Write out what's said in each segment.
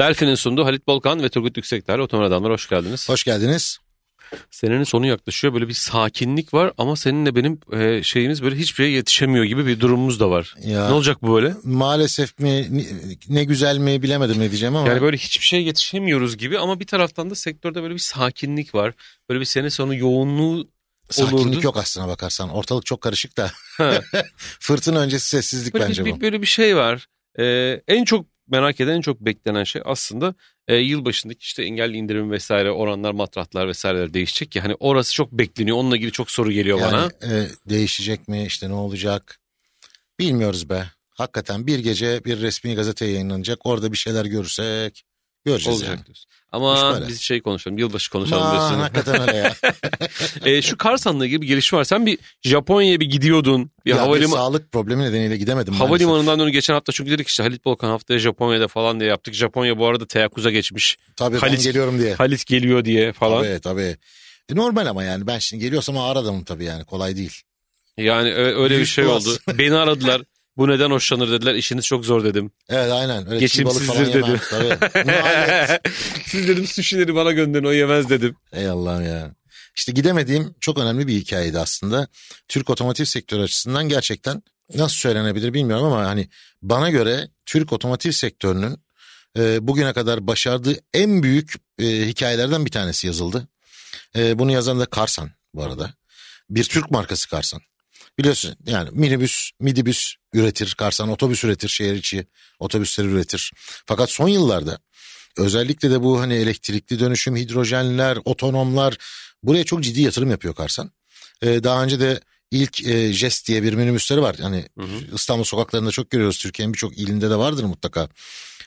Delfin'in sunduğu Halit Bolkan ve Turgut Yüksekdağ Otomobil Adamlar hoş geldiniz. Hoş geldiniz. Senenin sonu yaklaşıyor. Böyle bir sakinlik var ama seninle benim e, şeyimiz böyle hiçbir şeye yetişemiyor gibi bir durumumuz da var. Ya. Ne olacak bu böyle? Maalesef mi ne- güzel mi bilemedim ne diyeceğim ama Yani böyle hiçbir şeye yetişemiyoruz gibi ama bir taraftan da sektörde böyle bir sakinlik var. Böyle bir sene sonu yoğunluğu sakinlik olurdu. yok aslına bakarsan. Ortalık çok karışık da. Fırtına öncesi sessizlik böyle, bence bir, bu. böyle bir şey var. Ee, en çok merak eden en çok beklenen şey aslında e, yılbaşındaki işte engelli indirim vesaire oranlar matrahlar vesaireler değişecek ya. Hani orası çok bekleniyor. Onunla ilgili çok soru geliyor bana. Yani e, değişecek mi? İşte ne olacak? Bilmiyoruz be. Hakikaten bir gece bir resmi gazete yayınlanacak. Orada bir şeyler görürsek göreceğiz Olacak yani. diyorsun. Ama biz şey konuşalım yılbaşı konuşalım Aman, diyorsun. hakikaten öyle ya. E, şu Karsan'la ilgili bir gelişme var. Sen bir Japonya'ya bir gidiyordun. Bir ya bir havalimanı sağlık problemi nedeniyle gidemedim. Havalimanından dönüp geçen hafta çünkü dedik işte Halit Volkan haftaya Japonya'da falan diye yaptık. Japonya bu arada teyakkuza geçmiş. Tabii Halit- ben geliyorum diye. Halit geliyor diye falan. Tabii tabii. E, normal ama yani ben şimdi geliyorsam ağır adamım tabii yani kolay değil. Yani öyle bir şey oldu. Beni aradılar. Bu neden hoşlanır dediler. İşiniz çok zor dedim. Evet aynen. Öyle Geçimsizdir yemem. Hallet. Siz dedim sushi'leri bana gönderin o yemez dedim. Ey Allah'ım ya. İşte gidemediğim çok önemli bir hikayeydi aslında. Türk otomotiv sektörü açısından gerçekten nasıl söylenebilir bilmiyorum ama hani bana göre Türk otomotiv sektörünün e, bugüne kadar başardığı en büyük e, hikayelerden bir tanesi yazıldı. E, bunu yazan da Karsan bu arada. Bir Türk markası Karsan. Biliyorsun yani minibüs, midibüs üretir, Karsan otobüs üretir, şehir içi otobüsleri üretir. Fakat son yıllarda özellikle de bu hani elektrikli dönüşüm, hidrojenler, otonomlar buraya çok ciddi yatırım yapıyor Karsan. Ee, daha önce de ilk e, Jest diye bir minibüsleri var. Hani Hı hı. İstanbul sokaklarında çok görüyoruz. Türkiye'nin birçok ilinde de vardır mutlaka.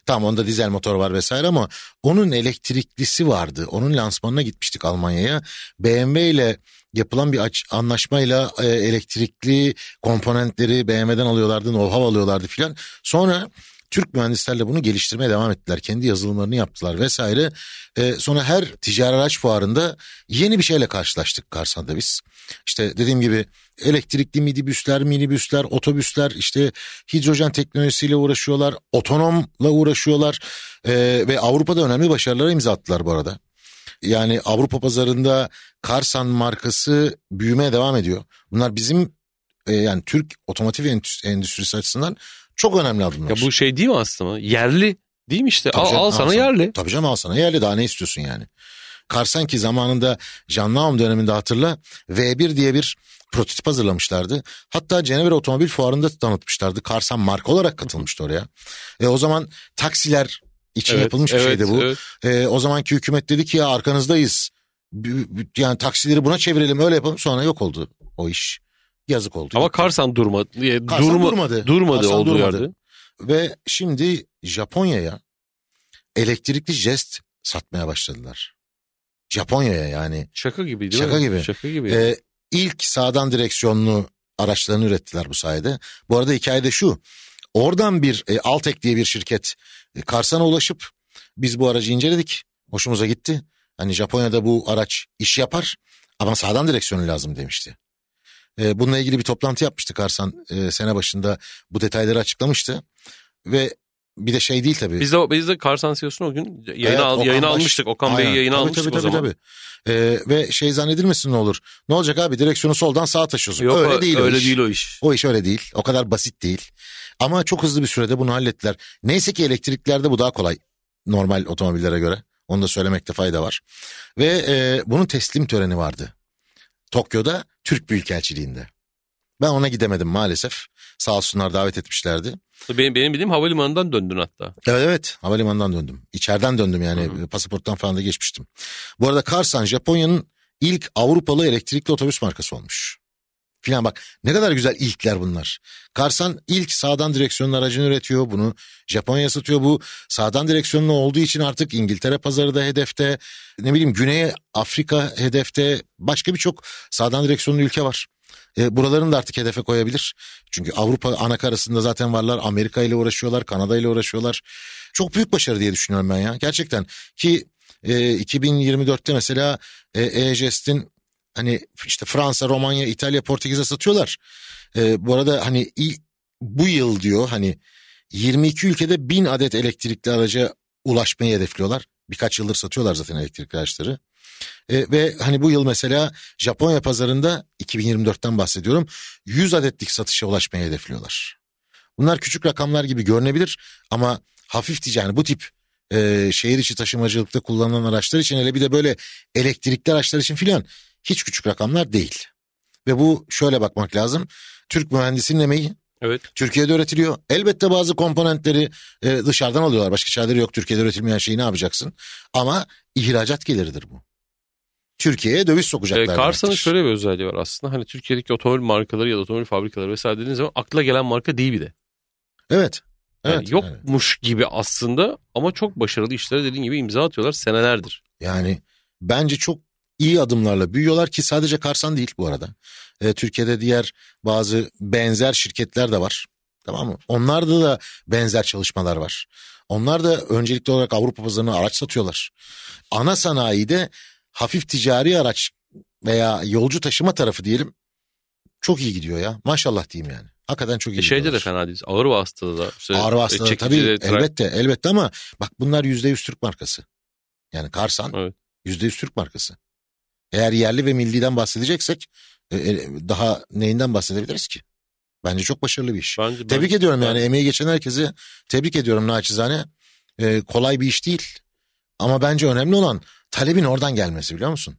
Tamam onda dizel motor var vesaire ama onun elektriklisi vardı. Onun lansmanına gitmiştik Almanya'ya. BMW ile yapılan bir aç, anlaşmayla e, elektrikli komponentleri BMW'den alıyorlardı, know-how alıyorlardı filan. Sonra Türk mühendislerle bunu geliştirmeye devam ettiler. Kendi yazılımlarını yaptılar vesaire. E, sonra her ticari araç fuarında yeni bir şeyle karşılaştık Karsan'da biz. İşte dediğim gibi elektrikli midibüsler, minibüsler, otobüsler işte hidrojen teknolojisiyle uğraşıyorlar, otonomla uğraşıyorlar E, ve Avrupa'da önemli başarılara imza attılar bu arada. Yani Avrupa pazarında Karsan markası büyümeye devam ediyor. Bunlar bizim e, yani Türk otomotiv endüs- endüstrisi açısından çok önemli adımlar. Ya bu şey değil mi aslında? Yerli değil mi işte? Tabii Al, canım, al sana sana. yerli. Tabii canım al sana yerli daha ne istiyorsun yani. Karsan ki zamanında Jean Naum döneminde hatırla V1 diye bir prototip hazırlamışlardı. Hatta Cenevre Otomobil Fuarı'nda tanıtmışlardı. Karsan marka olarak katılmıştı oraya. E, o zaman taksiler için yapılmış bir şeydi bu. evet. E, o zamanki hükümet dedi ki ya arkanızdayız. Yani taksileri buna çevirelim öyle yapalım sonra yok oldu o iş. Yazık oldu. Ama Gitti. Karsan durmadı. E, Karsan durma, durmadı. Durmadı Karsan olduğu durmadı. yerde. Ve şimdi Japonya'ya elektrikli jest satmaya başladılar. Japonya'ya yani. Şaka gibi değil Şaka mi? gibi. Şaka gibi. Ee, ilk sağdan direksiyonlu araçlarını ürettiler bu sayede. Bu arada hikaye de şu. Oradan bir e, Altek diye bir şirket e, Karsan'a ulaşıp biz bu aracı inceledik. Hoşumuza gitti. Hani Japonya'da bu araç iş yapar ama sağdan direksiyonu lazım demişti. E, bununla ilgili bir toplantı yapmıştı Karsan e, sene başında bu detayları açıklamıştı. Ve bir de şey değil tabii. Biz de biz de Karsan CEO'sunu o gün yayına, Evet, al, Okan yayına Baş- almıştık. Okan Bey'i yayına Tabii, almıştık tabii, o tabii, zaman. tabii. Ee, ve şey zannedilmesin ne olur. Ne olacak abi direksiyonu soldan sağa taşıyorsun. Yok öyle o- değil o öyle iş. değil o iş. O iş öyle değil. O kadar basit değil. Ama çok hızlı bir sürede bunu hallettiler. Neyse ki elektriklerde bu daha kolay. Normal otomobillere göre. Onu da söylemekte fayda var. Ve e, bunun teslim töreni vardı. Tokyo'da Türk Büyükelçiliğinde. Ben ona gidemedim maalesef. Sağ olsunlar davet etmişlerdi. Benim, benim bildiğim havalimanından döndün hatta. Evet evet havalimanından döndüm. İçeriden döndüm yani Hı hı. pasaporttan falan da geçmiştim. Bu arada Karsan Japonya'nın ilk Avrupalı elektrikli otobüs markası olmuş. Filan bak ne kadar güzel ilkler bunlar. Karsan ilk sağdan direksiyonlu aracını üretiyor. Bunu Japonya satıyor. Bu sağdan direksiyonlu olduğu için artık İngiltere pazarı da hedefte. Ne bileyim Güney Afrika hedefte. Başka birçok sağdan direksiyonlu ülke var. E, buralarını da artık hedefe koyabilir. Çünkü Avrupa anakarasında zaten varlar. Amerika ile uğraşıyorlar. Kanada ile uğraşıyorlar. Çok büyük başarı diye düşünüyorum ben ya. Gerçekten ki e, 2024'te mesela e, E-Jest'in hani işte Fransa, Romanya, İtalya, Portekiz'e satıyorlar. E, bu arada hani bu yıl diyor hani 22 ülkede 1000 adet elektrikli araca ulaşmayı hedefliyorlar. Birkaç yıldır satıyorlar zaten elektrikli araçları. E, ve hani bu yıl mesela Japonya pazarında 2024'ten bahsediyorum 100 adetlik satışa ulaşmayı hedefliyorlar. Bunlar küçük rakamlar gibi görünebilir ama hafif ticari bu tip e, şehir içi taşımacılıkta kullanılan araçlar için hele bir de böyle elektrikli araçlar için filan hiç küçük rakamlar değil. Ve bu şöyle bakmak lazım. Türk mühendisinin emeği Evet. Türkiye'de üretiliyor. Elbette bazı komponentleri e, dışarıdan alıyorlar. Başka çareleri yok. Türkiye'de üretilmeyen şeyi ne yapacaksın? Ama ihracat geliridir bu. Türkiye'ye döviz E, sokacaklar. Carsa'nın demektir. şöyle bir özelliği var aslında. Hani Türkiye'deki otomobil markaları ya da otomobil fabrikaları vesaire dediğiniz zaman akla gelen marka değil bir de. Evet. Yani Evet. yokmuş gibi aslında ama çok başarılı işlere dediğin gibi imza atıyorlar senelerdir. Yani bence çok iyi adımlarla büyüyorlar ki sadece Karsan değil bu arada. Ee, Türkiye'de diğer bazı benzer şirketler de var. Tamam mı? Onlarda da benzer çalışmalar var. Onlar da öncelikli olarak Avrupa pazarına araç satıyorlar. Ana sanayide hafif ticari araç veya yolcu taşıma tarafı diyelim çok iyi gidiyor ya. Maşallah diyeyim yani. Hakikaten çok iyi E şeyde de fena değil. Ağır vasıtada da. işte Ağır vasıtada tabii tra- elbette elbette ama bak bunlar yüzde yüz Türk markası. Yani Karsan Evet. yüzde yüz Türk markası. Eğer yerli ve milliden bahsedeceksek e, e, daha neyinden bahsedebiliriz ki? Bence çok başarılı bir iş. Bence, Tebrik ben- ediyorum yani emeği geçen herkesi tebrik ediyorum naçizane. E, kolay bir iş değil. Ama bence önemli olan talebin oradan gelmesi biliyor musun?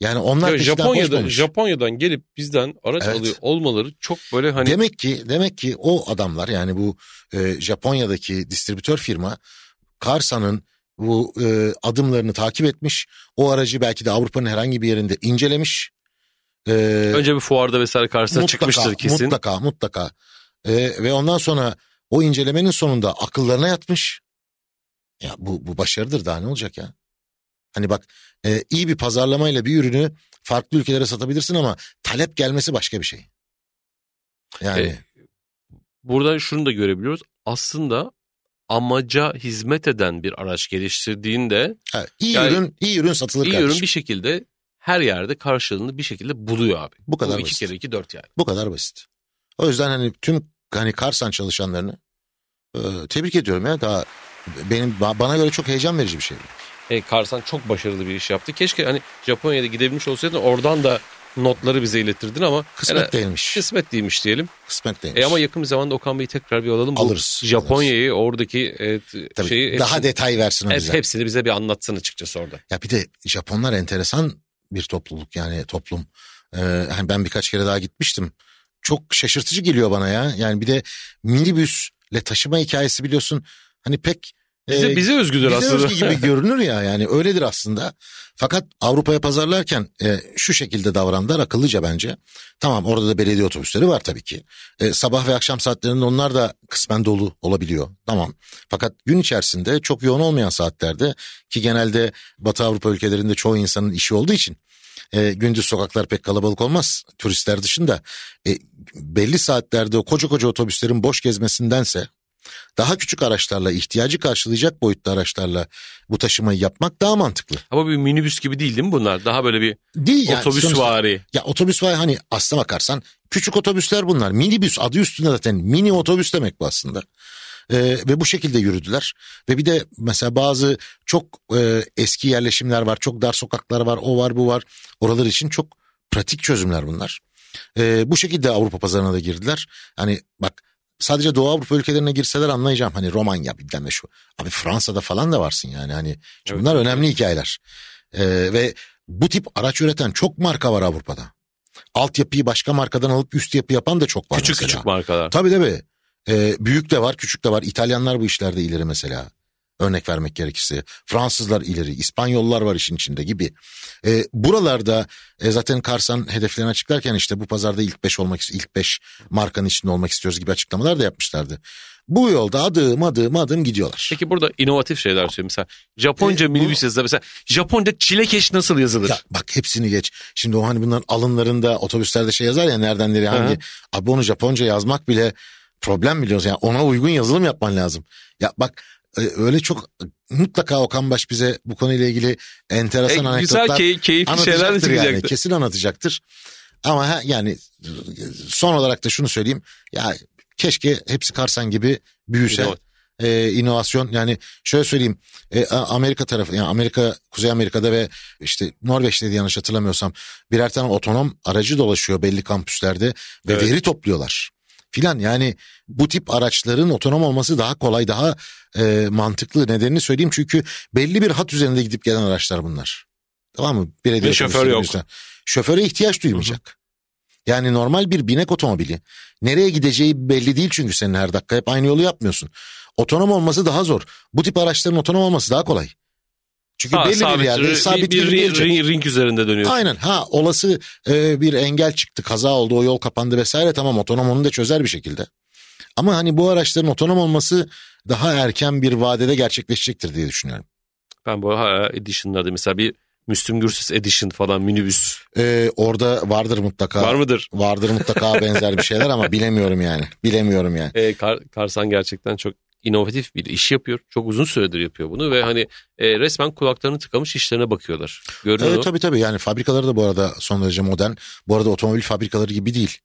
Yani onlar Ya Japonya'da, koşmamış. Japonya'dan gelip bizden araç Evet. alıyor olmaları çok böyle hani Demek ki demek ki o adamlar yani bu e, Japonya'daki distribütör firma Karsa'nın bu e, adımlarını takip etmiş. O aracı belki de Avrupa'nın herhangi bir yerinde incelemiş. E, önce bir fuarda vesaire karşısına çıkmıştır kesin. Mutlaka mutlaka. E, ve ondan sonra o incelemenin sonunda akıllarına yatmış. Ya bu, bu başarıdır daha ne olacak ya? Hani bak e, iyi bir pazarlamayla bir ürünü farklı ülkelere satabilirsin ama talep gelmesi başka bir şey. Yani E, Burada şunu da görebiliyoruz. Aslında amaca hizmet eden bir araç geliştirdiğinde ha, iyi yani ürün iyi ürün satılır iyi kardeşim. ürün bir şekilde her yerde karşılığını bir şekilde buluyor abi. Bu kadar iki basit. kere iki dört yani. Bu kadar basit. O yüzden hani tüm hani Karsan çalışanlarını e, tebrik ediyorum ya. Daha benim ba- bana göre çok heyecan verici bir şey. E, Karsan çok başarılı bir iş yaptı. Keşke hani Japonya'da gidebilmiş olsaydın oradan da notları bize iletirdin ama Kısmet yani değilmiş. kısmet değilmiş diyelim. Kısmet değilmiş. E ama yakın bir zamanda Okan Bey'i tekrar bir alalım. Bu Alırız, Japonya'yı oradaki e, t- Tabii, şeyi daha hepsini, detay versin hep- bize. hepsini bize bir anlatsın açıkçası orada. Ya bir de Japonlar enteresan bir topluluk yani toplum. Ee, hani ben birkaç kere daha gitmiştim. Çok şaşırtıcı geliyor bana ya. Yani bir de minibüsle taşıma hikayesi biliyorsun. Hani pek Bize, e, bize özgüdür bize aslında. özgü gibi görünür ya yani öyledir aslında. Fakat Avrupa'ya pazarlarken e, şu şekilde davrandılar akıllıca bence. Tamam orada da belediye otobüsleri var tabii ki. E, sabah ve akşam saatlerinde onlar da kısmen dolu olabiliyor. Tamam. Fakat gün içerisinde çok yoğun olmayan saatlerde ki genelde Batı Avrupa ülkelerinde çoğu insanın işi olduğu için e, gündüz sokaklar pek kalabalık olmaz turistler dışında. E, belli saatlerde o koca koca otobüslerin boş gezmesindense daha küçük araçlarla ihtiyacı karşılayacak boyutta araçlarla bu taşımayı yapmak daha mantıklı. Ama bir minibüs gibi değil değil mi bunlar? Daha böyle bir Değil yani. otobüs sonuçta- vari. Ya otobüs var hani aslına bakarsan küçük otobüsler bunlar. Minibüs adı üstünde zaten mini otobüs demek bu aslında. Ee, ve bu şekilde yürüdüler. Ve bir de mesela bazı çok e, eski yerleşimler var. Çok dar sokaklar var. O var bu var. Oralar için çok pratik çözümler bunlar. Ee, bu şekilde Avrupa pazarına da girdiler. Hani bak sadece Doğu Avrupa ülkelerine girseler anlayacağım. Hani Romanya bilmem ne şu. Abi Fransa'da falan da varsın yani. Hani Evet. bunlar önemli hikayeler. Ee, ve bu tip araç üreten çok marka var Avrupa'da. Altyapıyı başka markadan alıp üst yapı yapan da çok var Küçük mesela. küçük markalar. Tabii tabii. Ee, büyük de var küçük de var. İtalyanlar bu işlerde ileri mesela. Örnek vermek gerekirse. Fransızlar ileri. İspanyollar var işin içinde gibi. Ee, buralarda e, zaten Karsan hedeflerini açıklarken işte bu pazarda ilk 5 olmak ilk 5 markanın içinde olmak istiyoruz gibi açıklamalar da yapmışlardı. Bu yolda adım adım adım gidiyorlar. Peki burada inovatif şeyler söyleyeyim. Mesela Japonca E, minibüs yazıda mesela Japonca çilekeş nasıl yazılır? Ya bak hepsini geç. Şimdi o hani bunların alınlarında otobüslerde şey yazar ya nereden nereye hangi. Hı. Abi onu Japonca yazmak bile problem biliyorsun. Yani ona uygun yazılım yapman lazım. Ya bak e, öyle çok mutlaka Okan Baş bize bu konuyla ilgili enteresan E, güzel anekdotlar key- keyifli şeyler anlatacaktır yani. çıkacaktır. Kesin anlatacaktır. Ama ha, yani son olarak da şunu söyleyeyim. Ya keşke hepsi Karsan gibi büyüse. E, inovasyon yani şöyle söyleyeyim e, Amerika tarafı yani Amerika Kuzey Amerika'da ve işte Norveç'te diye yanlış hatırlamıyorsam birer tane otonom aracı dolaşıyor belli kampüslerde ve Evet. veri topluyorlar filan yani bu tip araçların otonom olması daha kolay daha e, mantıklı nedenini söyleyeyim çünkü belli bir hat üzerinde gidip gelen araçlar bunlar. Tamam mı? Belediye Ve şoför yok. otobüsler. Şoföre ihtiyaç duymayacak. Yani normal bir binek otomobili nereye gideceği belli değil çünkü senin her dakika hep aynı yolu yapmıyorsun. Otonom olması daha zor. Bu tip araçların otonom olması daha kolay. Çünkü Ha, belli sabit, bir yerde bir, sabit bir, bir, ring, ring, ring üzerinde dönüyor. Aynen ha olası e, bir engel çıktı kaza oldu o yol kapandı vesaire tamam otonom onu da çözer bir şekilde. Ama hani bu araçların otonom olması daha erken bir vadede gerçekleşecektir diye düşünüyorum. Ben bu ha, edition'larda mesela bir Müslüm Gürses edition falan minibüs E, orada vardır mutlaka. var mıdır? Vardır mutlaka benzer bir şeyler ama bilemiyorum yani. Bilemiyorum yani. E, Kar- Karsan gerçekten çok inovatif bir iş yapıyor. Çok uzun süredir yapıyor bunu ve hani e, resmen kulaklarını tıkamış işlerine bakıyorlar. Görünüyor. Evet tabii tabii yani fabrikaları da bu arada son derece modern. Bu arada otomobil fabrikaları gibi değil.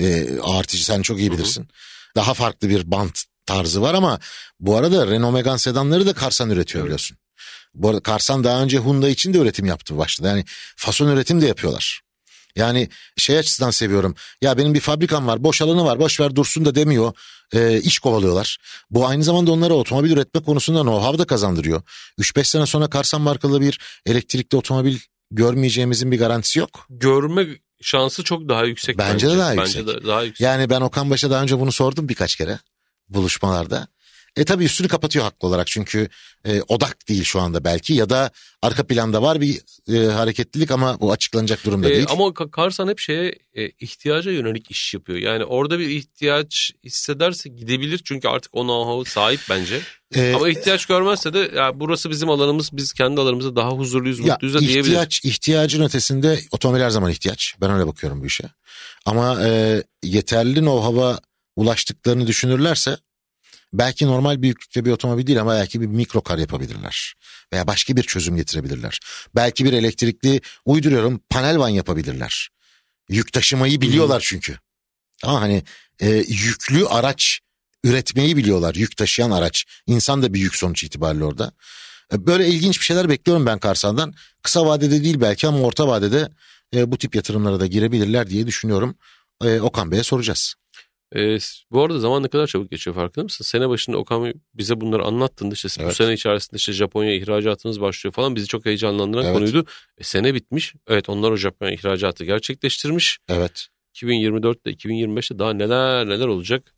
Ee, artıcı sen çok iyi Hı hı. bilirsin. Daha farklı bir bant tarzı var ama bu arada Renault Megane sedanları da Karsan üretiyor Evet. biliyorsun. Bu arada Karsan daha önce Hyundai için de üretim yaptı başladı. Yani fason üretim de yapıyorlar. Yani şey açısından seviyorum. Ya benim bir fabrikam var, boş alanı var, boş ver dursun da demiyor. Ee, iş kovalıyorlar. Bu aynı zamanda onlara otomobil üretme konusunda know-how da kazandırıyor. 3-5 sene sonra Karsan markalı bir elektrikli otomobil görmeyeceğimizin bir garantisi yok. Görme şansı çok daha yüksek. Bence de daha Bence yüksek. de daha yüksek. Yani ben Okan Baş'a daha önce bunu sordum birkaç kere buluşmalarda. E tabii üstünü kapatıyor haklı olarak çünkü e, odak değil şu anda belki ya da arka planda var bir e, hareketlilik ama bu açıklanacak durumda E, değil. ama Ka- Karsan hep şeye e, ihtiyaca yönelik iş yapıyor. Yani orada bir ihtiyaç hissederse gidebilir çünkü artık o know-how sahip bence. E, Ama ihtiyaç görmezse de ya burası bizim alanımız biz kendi alanımızda daha huzurluyuz mutluyuz da diyebilir. ihtiyaç ihtiyacın ötesinde otomobil her zaman ihtiyaç. Ben öyle bakıyorum bu işe. Ama e, yeterli know-how'a ulaştıklarını düşünürlerse belki normal büyüklükte bir otomobil değil ama belki bir mikrokar yapabilirler. Veya başka bir çözüm getirebilirler. Belki bir elektrikli uyduruyorum panel van yapabilirler. Yük taşımayı biliyorlar çünkü. Ama hani e, yüklü araç üretmeyi biliyorlar. Yük taşıyan araç. İnsan da bir yük sonuç itibariyle orada. E, Böyle ilginç bir şeyler bekliyorum ben Karsan'dan. Kısa vadede değil belki ama orta vadede e, bu tip yatırımlara da girebilirler diye düşünüyorum. E, Okan Bey'e soracağız. E, bu arada zaman ne kadar çabuk geçiyor farkında mısın? Sene başında Okan bize bunları anlattığında işte bu Evet. sene içerisinde işte Japonya ihracatınız başlıyor falan bizi çok heyecanlandıran Evet. konuydu. E, sene bitmiş. Evet onlar o Japonya ihracatı gerçekleştirmiş. Evet. 2024'te 2025'te daha neler neler olacak.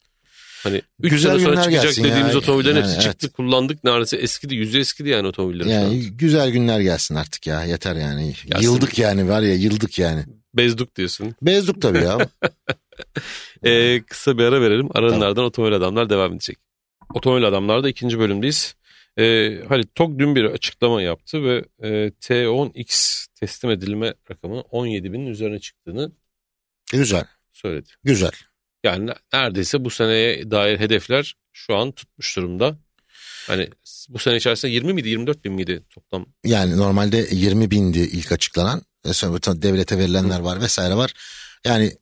Hani 3 Güzel sene sonra günler çıkacak dediğimiz ya. otomobillerin Yani hepsi çıktı kullandık neredeyse eskidi yüzü eskidi yani otomobillerin. Yani güzel günler gelsin artık ya yeter yani. Gelsin. Yıldık yani var ya yıldık yani. Bezduk diyorsun. Bezduk tabii ya. Ee, kısa bir ara verelim. Aranın Tamam. ardından Otomobil Adamlar devam edecek. Otomobil Adamlar'da ikinci bölümdeyiz. Ee, Halit TOG dün bir açıklama yaptı ve e, T10X teslim edilme rakamı 17 binin üzerine çıktığını güzel söyledi. güzel. Yani ne- neredeyse bu seneye dair hedefler şu an tutmuş durumda. Hani bu sene içerisinde 20 miydi 24 bin miydi toplam? Yani normalde 20 bindi ilk açıklanan. E Sonra devlete verilenler var vesaire var. Yani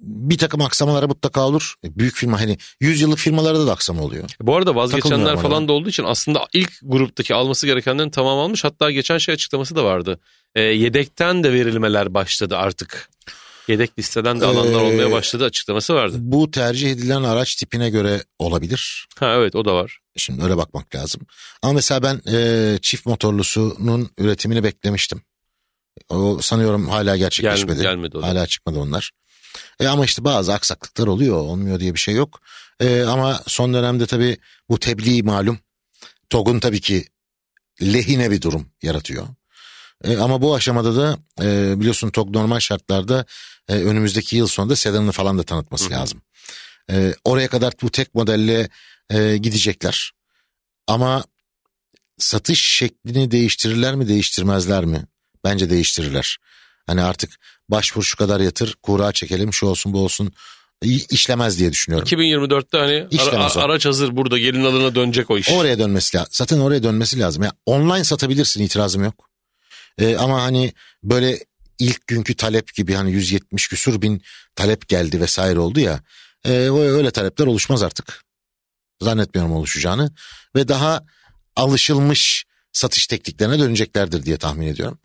bir takım aksamalara mutlaka olur. E, Büyük firma hani 100 yıllık firmalarda da aksama oluyor. Bu arada vazgeçenler falan da olduğu için aslında ilk gruptaki alması gerekenlerin tamam almış. Hatta geçen şey açıklaması da vardı. Ee, yedekten de verilmeler başladı artık. Yedek listeden de alanlar Ee, olmaya başladı açıklaması vardı. Bu tercih edilen araç tipine göre olabilir. Ha evet o da var. Şimdi öyle bakmak lazım. Ama mesela ben e, çift motorlusunun üretimini beklemiştim. O sanıyorum hala Gel, gerçekleşmedi. gelmedi o da. Hala çıkmadı onlar. E ama işte bazı aksaklıklar oluyor. Olmuyor diye bir şey yok. E, ama son dönemde tabii bu tebliğ malum. TOG'un tabii ki lehine bir durum yaratıyor. E, ama bu aşamada da e, biliyorsun TOG normal şartlarda e, önümüzdeki yıl sonunda sedanını falan da tanıtması Hı lazım. E, oraya kadar bu tek modelle e, gidecekler. Ama satış şeklini değiştirirler mi değiştirmezler mi? Bence değiştirirler. Hani artık başvur şu kadar yatır, kura çekelim, şu olsun bu olsun işlemez diye düşünüyorum. 2024'te hani ara- o. araç hazır burada gelin alına dönecek o iş. Oraya dönmesi lazım. Zaten oraya dönmesi lazım. Ya online satabilirsin itirazım yok. Ee, ama hani böyle ilk günkü talep gibi hani 170 küsur bin talep geldi vesaire oldu ya. E, o- öyle talepler oluşmaz artık. Zannetmiyorum oluşacağını. Ve daha alışılmış satış tekniklerine döneceklerdir diye tahmin ediyorum.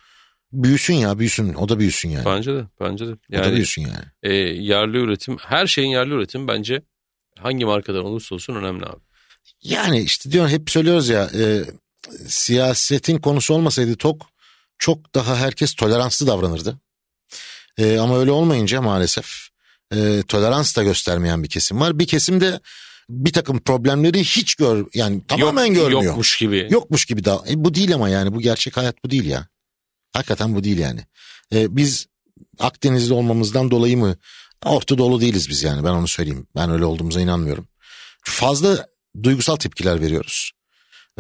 Büyüsün ya büyüsün. O da büyüsün yani. Bence de bence de. o da Yani büyüsün yani. e, yerli üretim her şeyin yerli üretim bence hangi markadan olursa olsun önemli abi. Yani işte diyorum hep söylüyoruz ya e, siyasetin konusu olmasaydı TOK çok daha herkes toleranslı davranırdı. E, ama öyle olmayınca maalesef e, tolerans da göstermeyen bir kesim var. Bir kesim de bir takım problemleri hiç gör yani tamamen Yok- görmüyor. Yokmuş gibi. Yokmuş gibi da e, bu değil ama yani bu gerçek hayat bu değil ya. Hakikaten bu değil yani. E, biz Akdenizli olmamızdan dolayı mı Orta Doğulu değiliz biz yani ben onu söyleyeyim. Ben öyle olduğumuza inanmıyorum. Fazla duygusal tepkiler veriyoruz.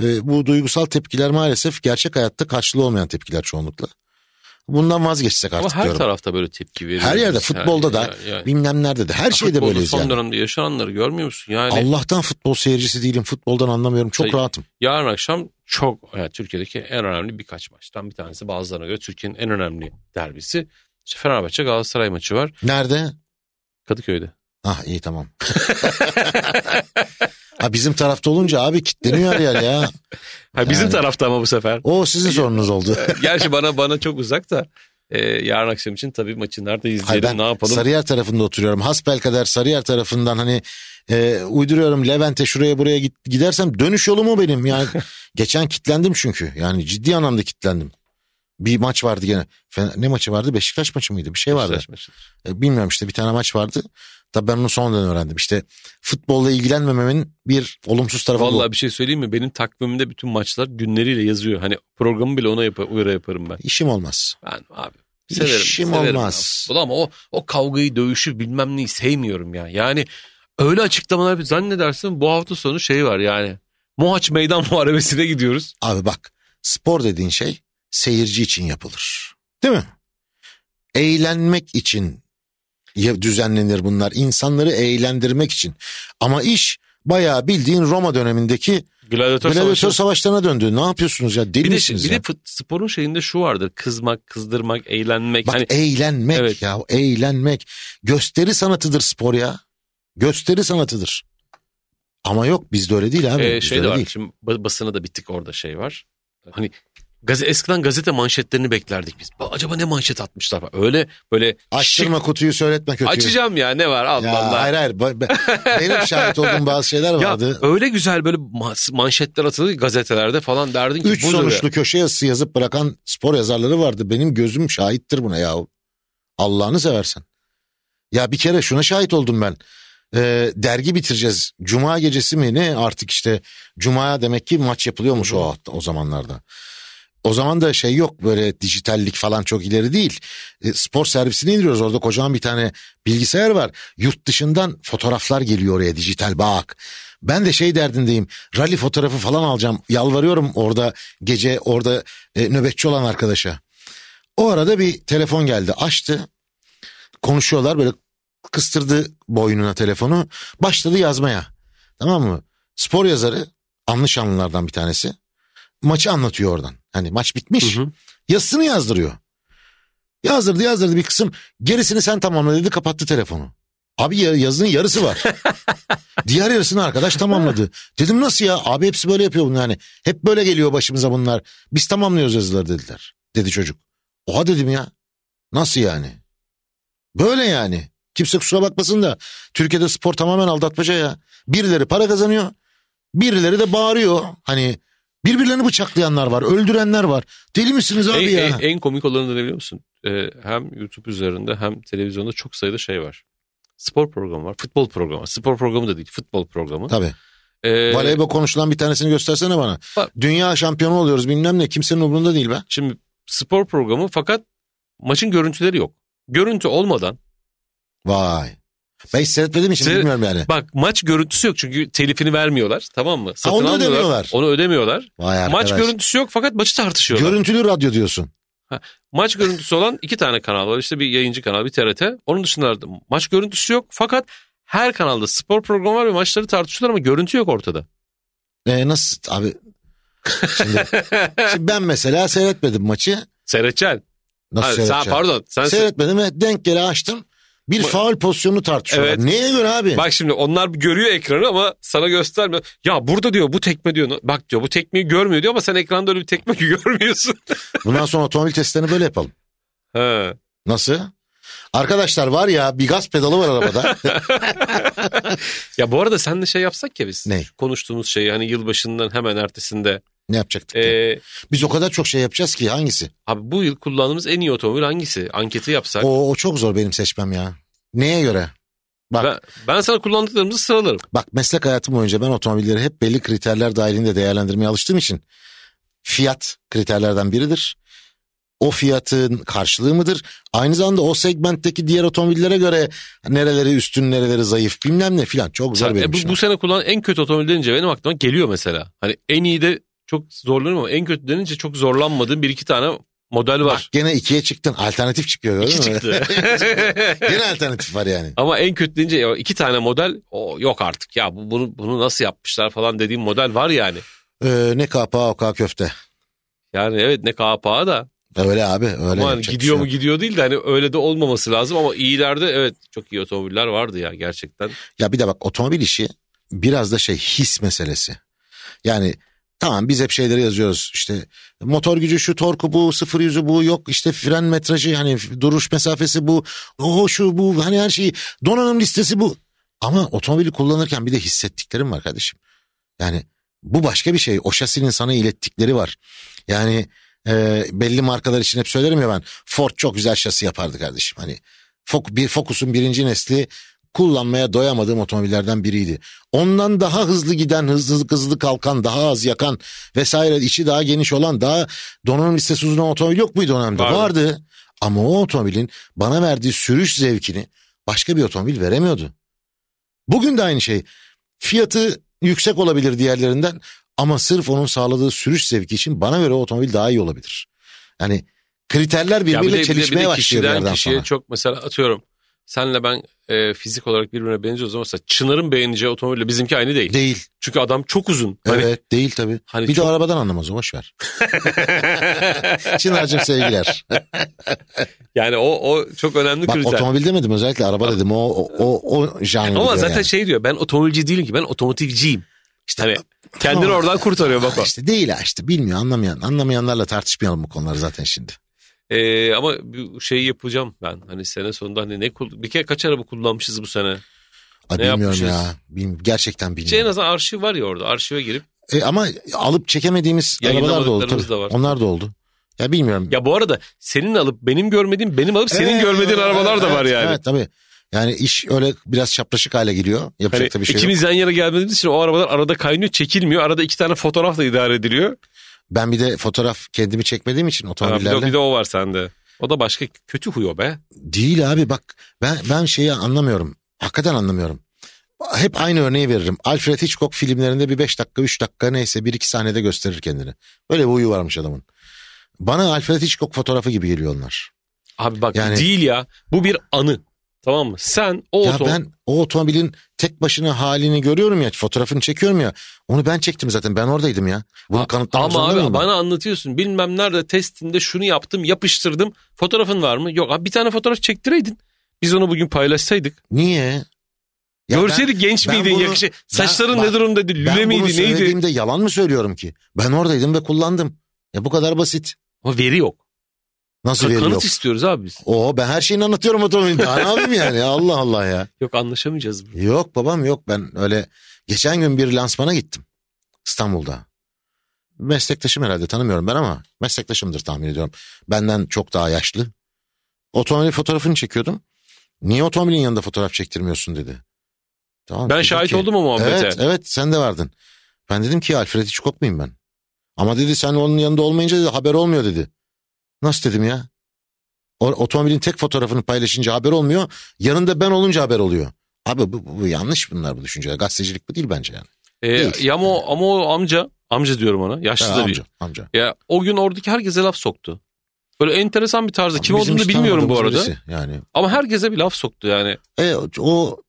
E, bu duygusal tepkiler maalesef gerçek hayatta karşılığı olmayan tepkiler çoğunlukla. Bundan vazgeçsek Ama artık her diyorum. tarafta böyle tepki veriyor. Her yerde futbolda da bilmem nerede de her şeyde Futbolda böyleyiz son yani. dönemde yaşananları görmüyor musun? Yani Allah'tan futbol seyircisi değilim. Futboldan anlamıyorum. Çok Sayın- rahatım. yarın akşam çok yani Türkiye'deki en önemli birkaç maçtan bir tanesi bazılarına göre Türkiye'nin en önemli derbisi. İşte Fenerbahçe Galatasaray maçı var Nerede? Kadıköy'de. Ah iyi tamam. ha bizim tarafta olunca abi kitleniyor her yer ya. Ha, bizim Yani. tarafta ama bu sefer. O sizin sorunuz oldu. Gerçi bana bana çok uzak da e, yarın akşam için tabii maçı nerede Hayır izleyelim ben ne yapalım. Sarıyer tarafında oturuyorum. Hasbelkader Sarıyer tarafından hani e, uyduruyorum Levent'e şuraya buraya git, gidersem dönüş yolum o benim. Yani geçen kitlendim çünkü. Yani ciddi anlamda kitlendim. Bir maç vardı gene. Fener- Ne maçı vardı? Beşiktaş maçı mıydı? Bir şey vardı. Beşiktaş maçı. E, bilmiyorum işte bir tane maç vardı. Tabii ben onu sonradan öğrendim. İşte futbolla ilgilenmememin bir olumsuz tarafı bu. Vallahi bir şey söyleyeyim mi? Benim takvimimde bütün maçlar günleriyle yazıyor. Hani programı bile ona yap uyara yaparım ben. İşim olmaz. Ben abi severim. İşim severim olmaz. ya. Ama o, o kavgayı, dövüşü bilmem neyi sevmiyorum ya. Yani öyle açıklamalar zannedersin bu hafta sonu şey var yani. Mohaç meydan muharebesine gidiyoruz. Abi bak spor dediğin şey seyirci için yapılır. Değil mi? Eğlenmek için düzenlenir bunlar. İnsanları eğlendirmek için. Ama iş bayağı bildiğin Roma dönemindeki Gladyatör, gladiatör savaşı. savaşlarına döndü. Ne yapıyorsunuz ya? Deli Bir de, misiniz bir ya? de fut- sporun şeyinde şu vardır. Kızmak, kızdırmak, eğlenmek. Bak hani eğlenmek Evet. ya eğlenmek. Gösteri sanatıdır spor ya. Gösteri sanatıdır. Ama yok bizde öyle değil abi. e, bizde şey de var. değil. Şimdi ba- basına da bittik orada şey var. Hani gazete, eskiden gazete manşetlerini beklerdik biz. Ba- Acaba ne manşet atmışlar? falan. Öyle böyle Açtırma kutuyu söyletme kötüyü. Açacağım ya ne var Allah Ya Allah. hayır hayır. Benim şahit olduğum bazı şeyler Ya vardı. öyle güzel böyle ma- manşetler atıldı gazetelerde falan derdin ki Üç sonuçlu köşe yazısı yazıp bırakan spor yazarları vardı. Benim gözüm şahittir buna ya. Allah'ını seversen. Ya bir kere şuna şahit oldum ben. Ee, dergi bitireceğiz. Cuma gecesi mi ne artık işte Cuma'ya demek ki maç yapılıyormuş o o zamanlarda. O zaman da şey yok böyle dijitallik falan çok ileri değil. E, spor servisine indiriyoruz orada kocaman bir tane bilgisayar var. Yurt dışından fotoğraflar geliyor oraya dijital bak. Ben de şey derdindeyim rally fotoğrafı falan alacağım. Yalvarıyorum orada gece orada e, nöbetçi olan arkadaşa. O arada bir telefon geldi açtı. Konuşuyorlar böyle kıstırdı boynuna telefonu. Başladı yazmaya. Tamam mı? Spor yazarı anlı şanlılardan bir tanesi. Maçı anlatıyor oradan. Hani maç bitmiş. Hı hı. Yazısını yazdırıyor. Yazdırdı yazdırdı bir kısım. Gerisini sen tamamla dedi kapattı telefonu. Abi ya- yazının yarısı var. Diğer yarısını arkadaş tamamladı. Dedim nasıl ya? Abi hepsi böyle yapıyor bunu yani. Hep böyle geliyor başımıza bunlar. Biz tamamlıyoruz yazıları dediler. Dedi çocuk. Oha dedim ya. Nasıl yani? Böyle yani. Kimse kusura bakmasın da Türkiye'de spor tamamen aldatmaca ya. Birileri para kazanıyor. Birileri de bağırıyor. Hani birbirlerini bıçaklayanlar var. Öldürenler var. Deli misiniz abi En, ya? en, en komik olanı da ne biliyor musun? Ee, hem YouTube üzerinde hem televizyonda çok sayıda şey var. Spor programı var, futbol programı. Spor programı da değil, futbol programı. Tabii. Ee, Voleybol konuşulan bir tanesini göstersene bana. Bak. Dünya şampiyonu oluyoruz bilmem ne. Kimsenin umurunda değil be. Şimdi spor programı fakat maçın görüntüleri yok. Görüntü olmadan Vay. Ben hiç seyretmediğim için Seyret- bilmiyorum yani. bak maç görüntüsü yok çünkü telifini vermiyorlar tamam mı? Satın onu almıyorlar, ödemiyorlar. Onu ödemiyorlar. Vay arkadaş. Maç görüntüsü yok fakat maçı tartışıyorlar. Görüntülü radyo diyorsun. Maç görüntüsü olan iki tane kanal var. İşte bir yayıncı kanal, bir TRT. Onun dışında da maç görüntüsü yok. Fakat her kanalda spor programı var ve maçları tartışıyorlar ama görüntü yok ortada. E, nasıl abi? Şimdi, şimdi ben mesela seyretmedim maçı. Seyredeceksin. Nasıl Ha, sen, seyredeceğim? pardon. Sen Seyretmedim ve denk gele açtım. Bir Bak- faul pozisyonunu tartışıyorlar. Evet. Neye göre abi? Bak şimdi onlar görüyor ekranı ama sana göstermiyor. Ya burada diyor bu tekme diyor. Bak diyor bu tekmeyi görmüyor diyor ama sen ekranda öyle bir tekme görmüyorsun. Bundan sonra otomobil testlerini böyle yapalım. ha. Nasıl? Arkadaşlar var ya bir gaz pedalı var arabada. Ya bu arada sen de şey yapsak ya biz. Ne? Konuştuğumuz şeyi hani yılbaşından hemen ertesinde. Ne yapacaktık? ya? Ee, Biz o kadar çok şey yapacağız ki hangisi? abi bu yıl kullandığımız en iyi otomobil hangisi? Anketi yapsak. O, o çok zor benim seçmem ya. Neye göre? Bak Ben, ben sana kullandıklarımızı sıralarım. bak meslek hayatım boyunca ben otomobilleri hep belli kriterler dahilinde değerlendirmeye alıştığım için fiyat kriterlerden biridir. O fiyatın karşılığı mıdır? Aynı zamanda o segmentteki diğer otomobillere göre nereleri üstün nereleri zayıf bilmem ne filan çok zor benim e, bu, işim. bu sene kullanan en kötü otomobil denince benim aklıma geliyor mesela. Hani en iyi de çok zorlanıyorum ama en kötü denince çok zorlanmadığım bir iki tane model var. Bak gene ikiye çıktın alternatif çıkıyor gördün İki mü? çıktı. gene alternatif var yani. Ama en kötü deyince ya iki tane model o yok artık ya bu, bunu bunu nasıl yapmışlar falan dediğim model var yani. Ee, ne kapağı o kadar köfte. Yani evet ne kapağı da Öyle abi öyle ama hani yapacak bir gidiyor şey mu yok. gidiyor değil de hani öyle de olmaması lazım ama iyilerde evet çok iyi otomobiller vardı ya gerçekten. Ya bir de bak otomobil işi biraz da şey his meselesi. Yani tamam biz hep şeyleri yazıyoruz işte motor gücü şu torku bu sıfır yüzü bu yok işte fren metrajı hani duruş mesafesi bu o şu bu hani her şeyi donanım listesi bu. Ama otomobili kullanırken bir de hissettiklerim var kardeşim. Yani bu başka bir şey o şasinin sana ilettikleri var. Yani e, belli markalar için hep söylerim ya ben Ford çok güzel şasi yapardı kardeşim. Hani bir Focus'un birinci nesli kullanmaya doyamadığım otomobillerden biriydi. Ondan daha hızlı giden, hızlı hızlı kalkan, daha az yakan vesaire içi daha geniş olan, daha donanım listesi uzun otomobil yok muydu o dönemde? Vardı. Vardı. Ama o otomobilin bana verdiği sürüş zevkini başka bir otomobil veremiyordu. Bugün de aynı şey. Fiyatı yüksek olabilir diğerlerinden ama sırf onun sağladığı sürüş zevki için bana göre otomobil daha iyi olabilir. Yani kriterler Ya bir de- birbiriyle bir de- çelişmeye bir de başlıyor bir yerden kişiye sonra. çok mesela atıyorum senle ben e, fizik olarak birbirine benziyoruz ama mesela Çınar'ın beğeneceği otomobille bizimki aynı değil. Değil. Çünkü adam çok uzun. Hani- Evet değil tabii. Hani bir çok- de arabadan anlamaz o boş ver. Çınar'cığım sevgiler. yani o o çok önemli Bak kriter. otomobil demedim özellikle araba dedim o o o, o janr Ama diyor zaten yani. şey diyor ben otomobilci değilim ki ben otomotivciyim. İşte hani kendini Tamam. oradan kurtarıyor bak o. İşte değil ha işte bilmiyor anlamayan anlamayanlarla tartışmayalım bu konuları zaten şimdi. Ee, ama bu şeyi yapacağım ben. Hani sene sonunda hani ne bir kere kaç araba kullanmışız bu sene. Ay, Ne bilmiyorum yapmışız? ya. Bilmiyorum, gerçekten Şey en bilmiyorum. azından arşiv var ya orada. Arşive girip. E, ama alıp çekemediğimiz arabalar da oldu. Tabii. da var. Onlar da oldu. Ya bilmiyorum. Ya bu arada senin alıp benim görmediğim benim alıp senin Evet, görmediğin arabalar da evet, var yani. Evet tabii. Yani iş öyle biraz çapraşık hale geliyor. Yapacak Hani da bir şey yok. ikimiz yan yana gelmediğimiz için o arabalar arada kaynıyor çekilmiyor. Arada iki tane fotoğrafla idare ediliyor. Ben bir de fotoğraf kendimi çekmediğim için Ha, bir, de, otomobillerle. bir de o var sende. O da başka kötü huyo be. Değil abi bak ben ben şeyi anlamıyorum. Hakikaten anlamıyorum. Hep aynı örneği veririm. Alfred Hitchcock filmlerinde bir 5 dakika 3 dakika neyse bir iki sahnede gösterir kendini. Böyle bir huyu varmış adamın. Bana Alfred Hitchcock fotoğrafı gibi geliyor onlar. Abi bak Yani- değil ya. Bu bir anı. Tamam mı? Sen o Ya oto... ben o otomobilin tek başına halini görüyorum ya fotoğrafını çekiyorum ya. Onu ben çektim zaten ben oradaydım ya. Bunu kanıtlamak Ama zorunda abi mıyım ben? bana anlatıyorsun. Bilmem nerede testinde şunu yaptım yapıştırdım. Fotoğrafın var mı? Yok abi bir tane fotoğraf çektireydin. Biz onu bugün paylaşsaydık. Niye? Ya Görseydik genç ben miydin bunu- yakışı. Saçların bak, ne durumdaydı? ben, Lüle ben bunu miydi neydi? söylediğimde yalan mı söylüyorum ki? Ben oradaydım ve kullandım. Ya bu kadar basit. Ama veri yok. Nasıl veri kanıt yok? istiyoruz abi biz. Oo ben her şeyini anlatıyorum otomobilin. Daha ne yapayım yani? Allah Allah ya. Yok anlaşamayacağız. burada. Yok babam yok ben öyle geçen gün bir lansmana gittim İstanbul'da. Meslektaşım herhalde tanımıyorum ben ama meslektaşımdır tahmin ediyorum. Benden çok daha yaşlı. Otomobil fotoğrafını çekiyordum. Niye otomobilin yanında fotoğraf çektirmiyorsun dedi. Tamam, Ben şahit ki- oldum o muhabbete. Evet evet sen de vardın. Ben dedim ki Alfred Hitchcock muyum ben? Ama dedi sen onun yanında olmayınca dedi haber olmuyor dedi. Nasıl dedim ya? O, otomobilin tek fotoğrafını paylaşınca haber olmuyor. Yanında ben olunca haber oluyor. Abi bu, bu, bu yanlış bunlar bu düşünceler. Gazetecilik bu değil bence yani. Ee, Değil. ya ama o, ama o amca, amca diyorum ona. Yaşlı Ha, da amca, bir. amca. Ya o gün oradaki herkese laf soktu. Böyle enteresan bir tarzda. Kim Bizim olduğunu bilmiyorum bu arada. birisi Yani Ama herkese bir laf soktu yani. e, o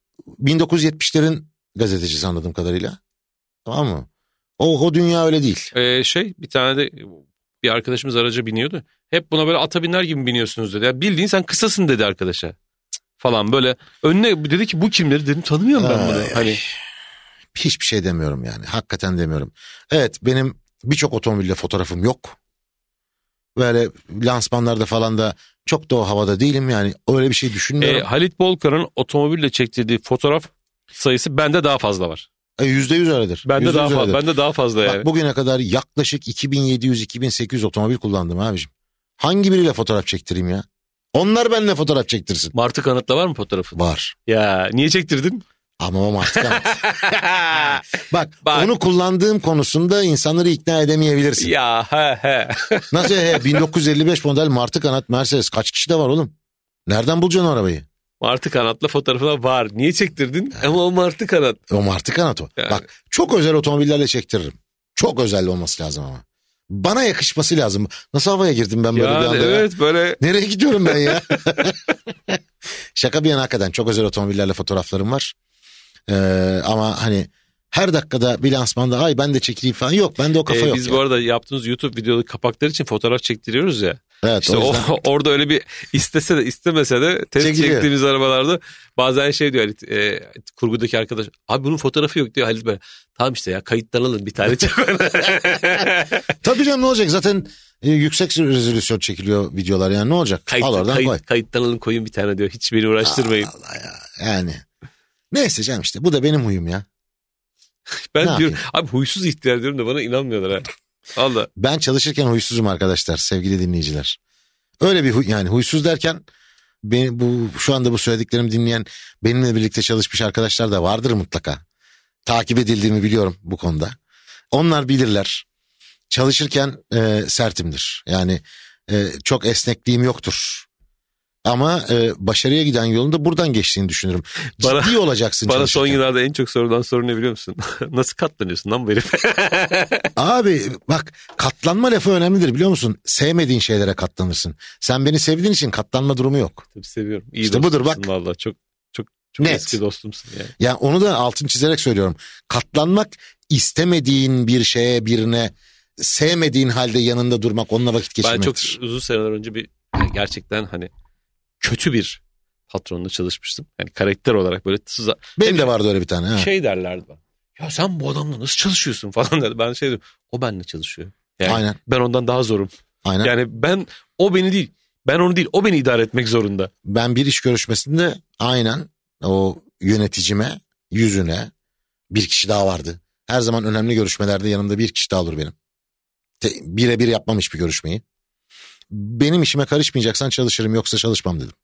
1970'lerin gazetecisi anladığım kadarıyla. Tamam mı? O, o dünya öyle değil. Ee, şey bir tane de bir arkadaşımız araca biniyordu. Hep buna böyle ata biner gibi biniyorsunuz dedi. Ya bildiğin sen kısasın dedi arkadaşa. falan böyle önüne dedi ki bu kimleri dedim tanımıyorum ben bunu. Hani Hiçbir şey demiyorum yani. Hakikaten demiyorum. Evet benim birçok otomobille fotoğrafım yok. Böyle lansmanlarda falan da çok da o havada değilim yani. Öyle bir şey e, düşünmüyorum. Halit Bolkar'ın otomobille çektirdiği fotoğraf sayısı bende daha fazla var. E, Yüzde yüz öyledir. Bende daha fazla. Bende daha fazla yani. Bak bugüne kadar yaklaşık 2700-2800 otomobil kullandım abicim. Hangi biriyle fotoğraf çektireyim ya? Onlar benimle fotoğraf çektirsin. Martı kanatla var mı fotoğrafın? Var. Ya niye çektirdin? Ama o artık Bak, Bak. onu kullandığım konusunda insanları ikna edemeyebilirsin. ya he he. Nasıl he 1955 model martı kanat Mercedes kaç kişi de var oğlum? Nereden bulacaksın o arabayı? Martı kanatla fotoğrafı var. Niye çektirdin? Ama o martı kanat. O martı kanat o. Yani. Bak çok özel otomobillerle çektiririm. Çok özel olması lazım ama. Bana yakışması lazım. Nasıl havaya girdim ben böyle bir Yani anda ya? evet böyle Nereye gidiyorum ben ya? Şaka bir yana hakikaten çok özel otomobillerle fotoğraflarım var. Ee, ama hani her dakikada bir lansmanda ay ben de çekileyim falan yok. Bende o kafa e, yok. biz ya. bu arada yaptığımız YouTube videolu kapakları için fotoğraf çektiriyoruz ya. Evet İşte o o, yüzden orada öyle bir istese de istemese de test Çekiliyor. çektiğimiz arabalarda bazen şey diyor Halit, e, kurgudaki arkadaş abi bunun fotoğrafı yok diyor Halit böyle tamam işte ya kayıttan alın bir tane çek. Tabii canım ne olacak zaten e, yüksek rezolüsyon çekiliyor videolar yani ne olacak? Kayıt, Al oradan kayıt- koy. kayıttan alın koyun bir tane diyor hiç beni uğraştırmayın. Allah ya yani. Neyse canım işte bu da benim huyum ya. ben ne diyorum abi huysuz ihtiyar diyorum da bana inanmıyorlar ha. Valla Ben çalışırken huysuzum arkadaşlar sevgili dinleyiciler. Öyle bir huy, yani huysuz derken beni, bu şu anda bu söylediklerimi dinleyen benimle birlikte çalışmış arkadaşlar da vardır mutlaka. Takip edildiğimi biliyorum bu konuda. Onlar bilirler. Çalışırken e, sertimdir. Yani e, çok esnekliğim yoktur. Ama e, başarıya giden yolun da buradan geçtiğini düşünürüm. Bana- Ciddi olacaksın bana son yıllarda en çok sorulan soru ne biliyor musun? Nasıl katlanıyorsun lan bu herif? Abi bak katlanma lafı önemlidir biliyor musun? Sevmediğin şeylere katlanırsın. Sen beni sevdiğin için katlanma durumu yok. Tabii seviyorum. İyi İşte budur, bak. Valla çok çok çok Net. eski dostumsun yani. Yani onu da altın çizerek söylüyorum. Katlanmak istemediğin bir şeye birine sevmediğin halde yanında durmak onunla vakit Ben geçirmektir. çok uzun seneler önce bir gerçekten hani kötü bir patronla çalışmıştım. Yani karakter olarak böyle sıza, Benim de vardı öyle bir tane. Ha. şey derlerdi bana. Ya sen bu adamla nasıl çalışıyorsun falan dedi. Ben şey dedim. O benimle çalışıyor. Yani Aynen. ben ondan daha zorum. Aynen. Yani ben o beni değil. Ben onu değil. O beni idare etmek zorunda. Ben bir iş görüşmesinde aynen o yöneticime yüzüne bir kişi daha vardı. Her zaman önemli görüşmelerde yanımda bir kişi daha olur benim. Birebir yapmam hiçbir görüşmeyi. Benim işime karışmayacaksan çalışırım yoksa çalışmam dedim.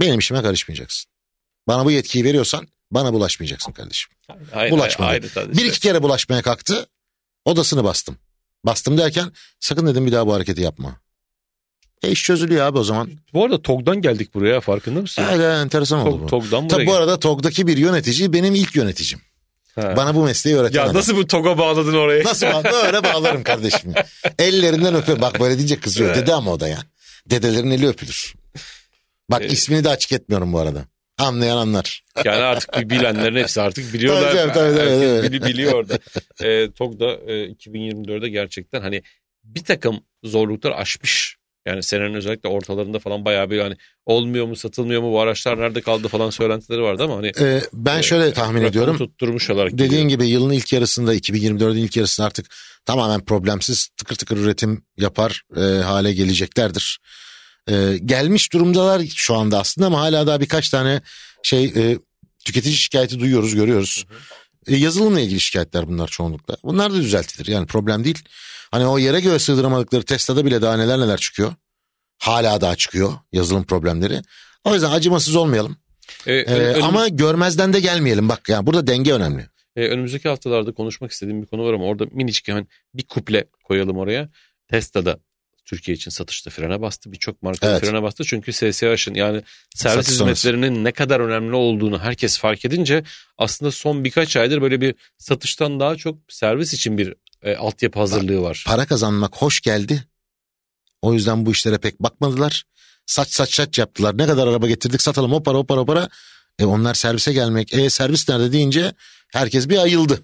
Benim işime karışmayacaksın. Bana bu yetkiyi veriyorsan bana bulaşmayacaksın kardeşim. Aynı, Bulaşmadı. aynı tadı Bir iki kere bulaşmaya kalktı. Odasını bastım. Bastım derken sakın dedim bir daha bu hareketi yapma. E iş çözülüyor abi o zaman. Bu arada TOG'dan geldik buraya farkında mısın? Öyle enteresan oldu Tog, bu. TOG'dan Tabii bu arada TOG'daki bir yönetici benim ilk yöneticim. Ha. Bana bu mesleği öğreten Ya adam. nasıl bu TOG'a bağladın orayı? Nasıl bağ- Böyle bağlarım kardeşim. Ellerinden öpüyor. Bak böyle deyince kızıyor. Dede ama o da ya. Dedelerin eli öpülür. Bak Evet. ismini de açık etmiyorum bu arada. Anlayan anlar. Yani artık bir bilenlerin hepsi artık biliyorlar. Tabii, tabii, tabii, Herkes tabii. bili- biliyor orada. E, TOG da e, 2024'de gerçekten hani bir takım zorluklar aşmış. Yani senenin özellikle ortalarında falan bayağı bir hani olmuyor mu satılmıyor mu bu araçlar nerede kaldı falan söylentileri vardı ama hani Ee, ben şöyle tahmin ediyorum. tutturmuş olarak Dediğin geliyor. gibi yılın ilk yarısında 2024'ün ilk yarısında artık tamamen problemsiz tıkır tıkır üretim yapar e, hale geleceklerdir. E, gelmiş durumdalar şu anda aslında ama hala daha birkaç tane şey e, tüketici şikayeti duyuyoruz görüyoruz. E, yazılımla ilgili şikayetler bunlar çoğunlukla. Bunlar da düzeltilir yani problem değil. Hani o yere göre sığdıramadıkları Tesla'da bile daha neler neler çıkıyor. Hala daha çıkıyor yazılım problemleri. O yüzden acımasız olmayalım. E, E, ön- önümüz- ama görmezden de gelmeyelim. Bak yani burada denge önemli. E, önümüzdeki haftalarda konuşmak istediğim bir konu var ama orada minicik hemen bir kuple koyalım oraya. Tesla'da Türkiye için satışta frene bastı. Birçok marka Evet. frene bastı. Çünkü SSH'ın yani servis Satış sonrası. hizmetlerinin ne kadar önemli olduğunu herkes fark edince aslında son birkaç aydır böyle bir satıştan daha çok servis için bir e, altyapı hazırlığı var. para kazanmak hoş geldi. O yüzden bu işlere pek bakmadılar. Saç saç saç yaptılar. Ne kadar araba getirdik satalım o para o para o para. E onlar servise gelmek. E servis nerede deyince herkes bir ayıldı.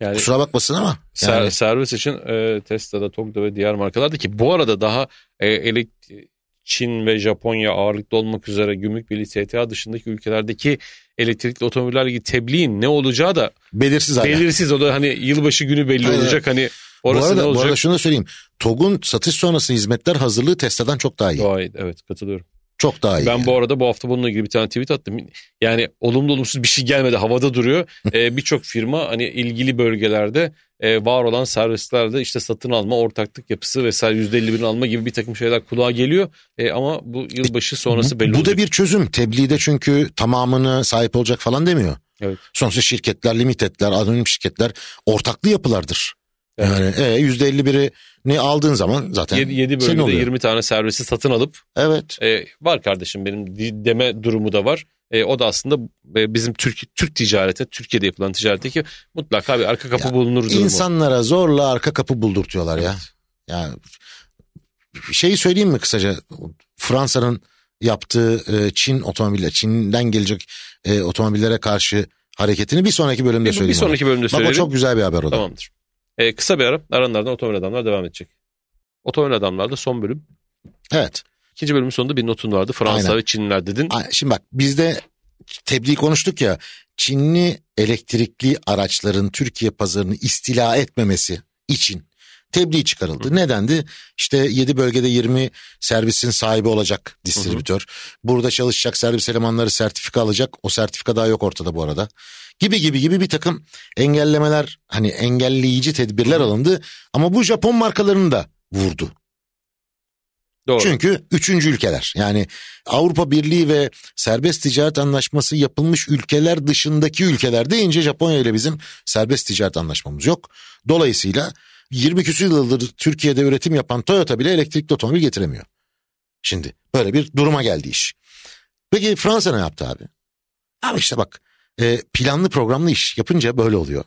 Yani Kusura bakmasın ama. Yani, servis için e, Tesla'da, TOG'da ve diğer markalarda ki bu arada daha e, elek- Çin ve Japonya ağırlıklı olmak üzere Gümrük Birliği STA dışındaki ülkelerdeki elektrikli otomobillerle ilgili tebliğin ne olacağı da Belirsiz hala. belirsiz. O da hani yılbaşı günü belli Aynen. olacak. Hani bu orası arada, ne bu olacak? arada şunu da söyleyeyim. TOG'un satış sonrası hizmetler hazırlığı Tesla'dan çok daha iyi. Gayet evet katılıyorum. Çok daha iyi. Ben yani. bu arada bu hafta bununla ilgili bir tane tweet attım. Yani olumlu olumsuz bir şey gelmedi havada duruyor. Ee, Birçok firma hani ilgili bölgelerde e, var olan servislerde işte satın alma, ortaklık yapısı vesaire %51'ini alma gibi bir takım şeyler kulağa geliyor. E, ama bu yılbaşı sonrası belli bu olacak. da bir çözüm. Tebliğde çünkü tamamını sahip olacak falan demiyor. Evet. Sonuçta şirketler, limitedler, anonim şirketler ortaklı yapılardır. Evet. Yani e, %51'ini aldığın zaman zaten 7, 7 senin bölgede oluyor. 20 tane servisi satın alıp Evet. e, var kardeşim benim deme durumu da var. E, o da aslında e, bizim Türk Türk ticarete, Türkiye'de yapılan ticaretteki mutlaka bir arka kapı Ya, bulunur durumu. İnsanlara zorla arka kapı buldurtuyorlar ya. Ya şeyi söyleyeyim mi kısaca? Fransa'nın yaptığı e, Çin otomobille, Çin'den gelecek e, otomobillere karşı hareketini bir sonraki bölümde Bir, bir söyleyeyim. sonraki bölümde Bak o çok güzel bir haber o da. Tamamdır. E, kısa bir ara aranlardan otomobil adamlar devam edecek. Otomobil adamlarda son bölüm. Evet. İkinci bölümün sonunda bir notun vardı. Fransa Aynen. ve Çinliler dedin. Şimdi bak bizde tebliğ konuştuk ya. Çinli elektrikli araçların Türkiye pazarını istila etmemesi için tebliğ çıkarıldı. Nedendi? İşte 7 bölgede 20 servisin sahibi olacak distribütör. Burada çalışacak servis elemanları sertifika alacak. O sertifika daha yok ortada bu arada. Gibi gibi gibi bir takım engellemeler hani engelleyici tedbirler alındı. Ama bu Japon markalarını da vurdu. Doğru. Çünkü üçüncü ülkeler yani Avrupa Birliği ve serbest ticaret anlaşması yapılmış ülkeler dışındaki ülkeler deyince Japonya ile bizim serbest ticaret anlaşmamız yok. Dolayısıyla 20 küsur yıldır Türkiye'de üretim yapan Toyota bile elektrikli otomobil getiremiyor. Şimdi böyle bir duruma geldi iş. Peki Fransa ne yaptı abi? Abi işte bak e, planlı programlı iş yapınca böyle oluyor.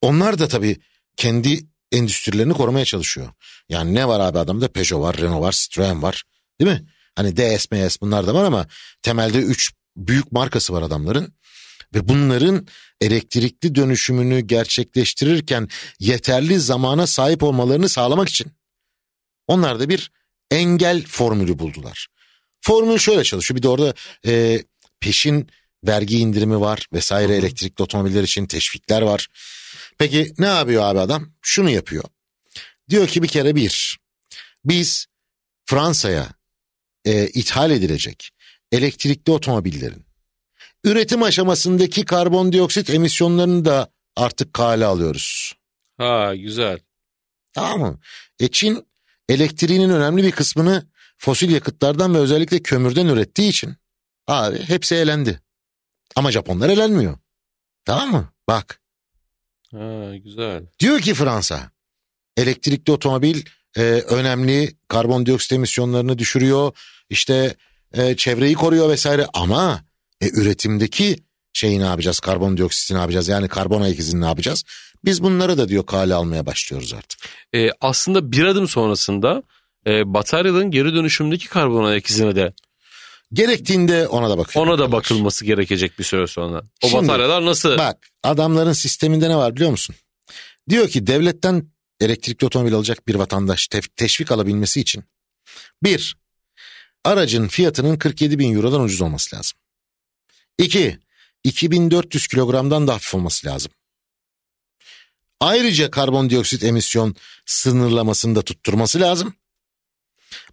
Onlar da tabii kendi endüstrilerini korumaya çalışıyor. Yani ne var abi adamda Peugeot var, Renault var, Citroen var. Değil mi? Hani DS, MS bunlar da var ama temelde üç büyük markası var adamların. Ve bunların elektrikli dönüşümünü gerçekleştirirken yeterli zamana sahip olmalarını sağlamak için onlar da bir engel formülü buldular. Formül şöyle çalışıyor. Bir de orada e, peşin vergi indirimi var vesaire elektrikli otomobiller için teşvikler var. Peki ne yapıyor abi adam? Şunu yapıyor. Diyor ki bir kere bir, biz Fransa'ya e, ithal edilecek elektrikli otomobillerin üretim aşamasındaki karbondioksit emisyonlarını da artık kale alıyoruz. Ha güzel. Tamam mı? E Çin elektriğinin önemli bir kısmını fosil yakıtlardan ve özellikle kömürden ürettiği için abi hepsi elendi. Ama Japonlar elenmiyor. Tamam mı? Bak Ha güzel. Diyor ki Fransa elektrikli otomobil e, önemli karbondioksit emisyonlarını düşürüyor işte e, çevreyi koruyor vesaire ama e, üretimdeki şeyi ne yapacağız karbondioksiti ne yapacağız yani karbon ayak izini ne yapacağız biz bunları da diyor kale almaya başlıyoruz artık. E, aslında bir adım sonrasında e, bataryaların geri dönüşümdeki karbon ayak izine de Gerektiğinde ona da bakıyor. ona da bakılması gerekecek bir süre sonra. O Şimdi, bataryalar nasıl? Bak adamların sisteminde ne var biliyor musun? Diyor ki devletten elektrikli otomobil alacak bir vatandaş teşvik alabilmesi için bir aracın fiyatının 47 bin eurodan ucuz olması lazım. İki 2400 kilogramdan da hafif olması lazım. Ayrıca karbondioksit emisyon sınırlamasını da tutturması lazım.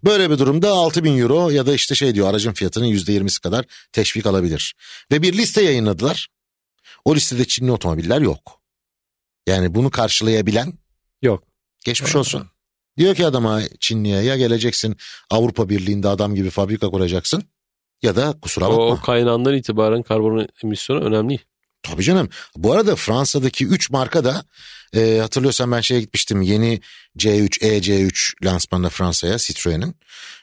Böyle bir durumda 6000 euro ya da işte şey diyor aracın fiyatının %20'si kadar teşvik alabilir. Ve bir liste yayınladılar. O listede Çinli otomobiller yok. Yani bunu karşılayabilen Yok. geçmiş olsun. Diyor ki adama Çinli'ye ya geleceksin Avrupa Birliği'nde adam gibi fabrika kuracaksın ya da kusura bakma. O kaynağından itibaren karbon emisyonu önemli. Tabii canım. Bu arada Fransa'daki 3 marka da e, hatırlıyorsan ben şeye gitmiştim. Yeni C3, EC3 lansmanına Fransa'ya Citroen'in.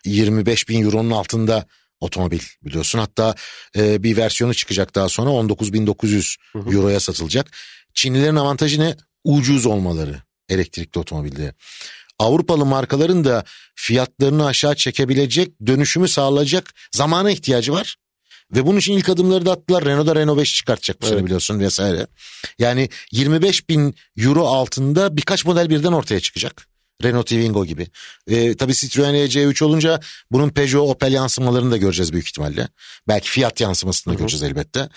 25 bin euronun altında otomobil biliyorsun. Hatta e, bir versiyonu çıkacak daha sonra 19.900 Hı hı. euroya satılacak. Çinlilerin avantajı ne? Ucuz olmaları elektrikli otomobilde. Avrupalı markaların da fiyatlarını aşağı çekebilecek, dönüşümü sağlayacak zamana ihtiyacı var. Ve bunun için ilk adımları da attılar. Renault da Renault 5 çıkartacak bu sene Evet. biliyorsun vesaire. Yani 25 bin euro altında birkaç model birden ortaya çıkacak. Renault Twingo gibi. E, tabii Citroen EC3 olunca bunun Peugeot Opel yansımalarını da göreceğiz büyük ihtimalle. Belki Fiat yansımasını da göreceğiz elbette.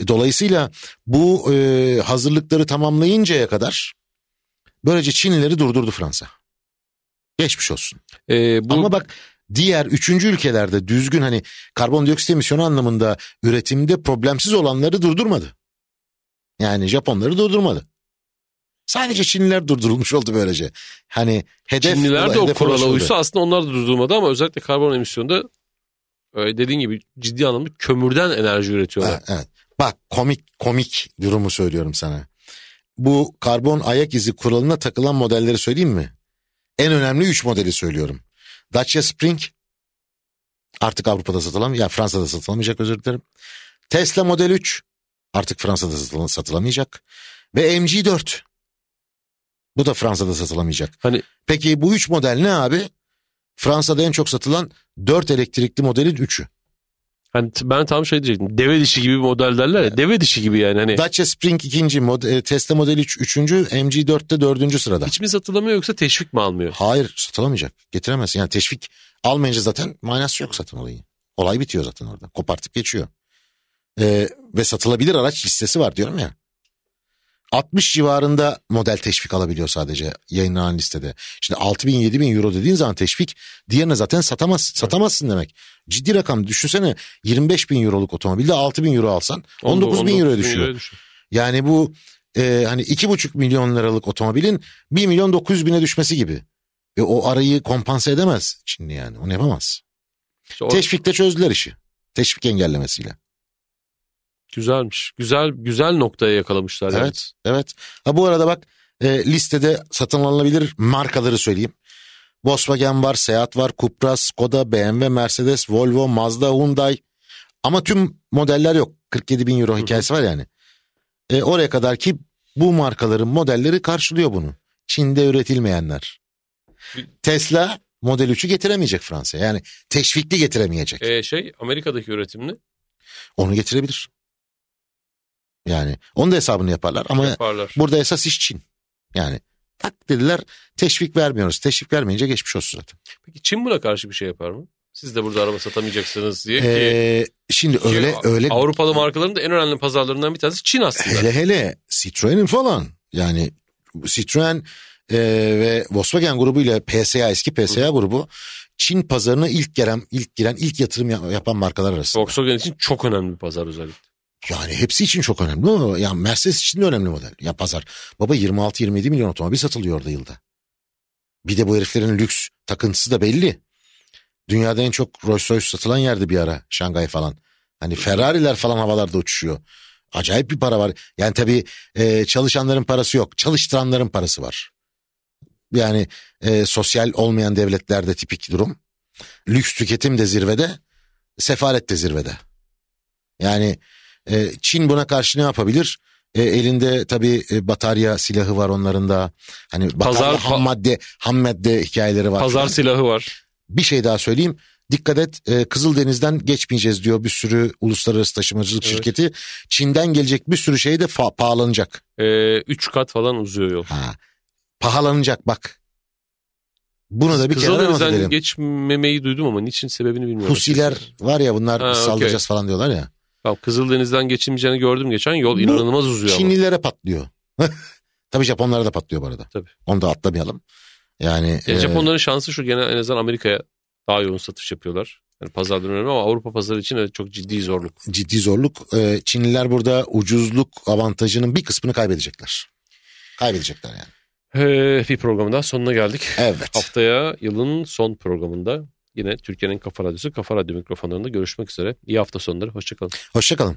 E, dolayısıyla bu e, hazırlıkları tamamlayıncaya kadar böylece Çinlileri durdurdu Fransa. Geçmiş olsun. Ee, bu Ama bak diğer üçüncü ülkelerde düzgün hani karbondioksit emisyonu anlamında üretimde problemsiz olanları durdurmadı. Yani Japonları durdurmadı. Sadece Çinliler durdurulmuş oldu böylece. Hani hedef Çinliler de o kurala uysa aslında onlar da durdurmadı ama özellikle karbon emisyonunda e, dediğin gibi ciddi anlamda kömürden enerji üretiyorlar. Ha, evet. Bak komik komik durumu söylüyorum sana. Bu karbon ayak izi kuralına takılan modelleri söyleyeyim mi? En önemli 3 modeli söylüyorum. Dacia Spring artık Avrupa'da satılamayacak, ya Fransa'da satılamayacak özür dilerim. Tesla Model 3 artık Fransa'da satıla- satılamayacak. Ve MG4 bu da Fransa'da satılamayacak. Hani Peki bu 3 model ne abi? Fransa'da en çok satılan 4 elektrikli modelin 3'ü. hani ben tam şey diyecektim. Deve dişi gibi bir model derler ya. Deve dişi gibi yani hani. Dacia Spring ikinci, mod- e, Tesla Model 3 üçüncü, MG4'te dördüncü sırada. Hiç mi satılamıyor yoksa teşvik mi almıyor? Hayır satılamayacak. Getiremezsin. Yani teşvik almayınca zaten manası yok satın olayı. Olay bitiyor zaten orada. Kopartıp geçiyor. Ee, ve satılabilir araç listesi var diyorum ya. 60 civarında model teşvik alabiliyor sadece yayınlanan listede. Şimdi 6 bin 7 bin euro dediğin zaman teşvik diğerine zaten satamaz, satamazsın demek. Ciddi rakam düşünsene 25 bin euroluk otomobilde 6 bin euro alsan 19 bin euroya düşüyor. Yani bu e, hani iki buçuk milyon liralık otomobilin 1 milyon 900 bine düşmesi gibi. Ve o arayı kompanse edemez şimdi yani. Onu yapamaz. İşte Teşvikle çözdüler işi. Teşvik engellemesiyle. Güzelmiş. Güzel güzel noktaya yakalamışlar. yani. Evet. Evet. Ha bu arada bak e, listede satın alınabilir markaları söyleyeyim. Volkswagen var, Seat var, Cupra, Skoda, BMW, Mercedes, Volvo, Mazda, Hyundai. Ama tüm modeller yok. 47 bin euro hikayesi var yani. E, oraya kadar ki bu markaların modelleri karşılıyor bunu. Çin'de üretilmeyenler. Tesla Model 3'ü getiremeyecek Fransa'ya. Yani teşvikli getiremeyecek. Ee, şey Amerika'daki üretimini Onu getirebilir. Yani onun da hesabını yaparlar ama yaparlar. burada esas iş Çin. Yani tak dediler teşvik vermiyoruz. Teşvik vermeyince geçmiş olsun zaten. Peki Çin buna karşı bir şey yapar mı? Siz de burada araba satamayacaksınız diye ki, Ee, şimdi ki öyle öyle Avrupalı markaların da en önemli pazarlarından bir tanesi Çin aslında. hele hele Citroen'in falan yani Citroen e, ve Volkswagen grubu ile PSA eski PSA grubu Çin pazarına ilk giren ilk giren ilk yatırım ya- yapan markalar arasında. Volkswagen için çok önemli bir pazar özellikle. Yani hepsi için çok önemli ama yani Mercedes için de önemli model. Ya pazar. Baba 26-27 milyon otomobil satılıyor orada yılda. Bir de bu heriflerin lüks takıntısı da belli. Dünyada en çok Rolls Royce satılan yerdi bir ara Şangay falan. Hani Ferrari'ler falan havalarda uçuşuyor. Acayip bir para var. Yani tabii e, çalışanların parası yok. Çalıştıranların parası var. Yani e, sosyal olmayan devletlerde tipik durum. Lüks tüketim de zirvede, sefalet de zirvede. Yani e, Çin buna karşı ne yapabilir? E, elinde tabii e, batarya silahı var onların da. Hani batarya Pazar- ham madde ham madde hikayeleri var. Pazar falan. silahı var. Bir şey daha söyleyeyim. Dikkat et e, Kızıldeniz'den geçmeyeceğiz diyor bir sürü uluslararası taşımacılık Evet. şirketi. Çin'den gelecek bir sürü şey de fa- pahalanacak. Ee, üç kat falan uzuyor yol. Ha, pahalanacak bak. Bunu da bir kenara not edelim. geçmemeyi duydum ama niçin sebebini bilmiyorum. Husiler var ya bunlar Ha, saldıracağız falan diyorlar ya. Tamam, Kızıldeniz'den geçilmeyeceğini gördüm geçen. Yol Bu inanılmaz uzuyor ama. Çinlilere patlıyor. Tabii Japonlara da patlıyor bu arada. Tabii. Onu da atlamayalım. Yani Yani e, Japonların şansı şu gene en azından Amerika'ya daha yoğun satış yapıyorlar. Yani pazardan önemli ama Avrupa pazarı için evet çok ciddi zorluk. ciddi zorluk. E, Çinliler burada ucuzluk avantajının bir kısmını kaybedecekler. Kaybedecekler yani. Ee, bir programın daha sonuna geldik. Evet. Haftaya yılın son programında yine Türkiye'nin Kafa Radyosu Kafa Radyo mikrofonlarında görüşmek üzere. İyi hafta sonları. Hoşçakalın. Hoşçakalın.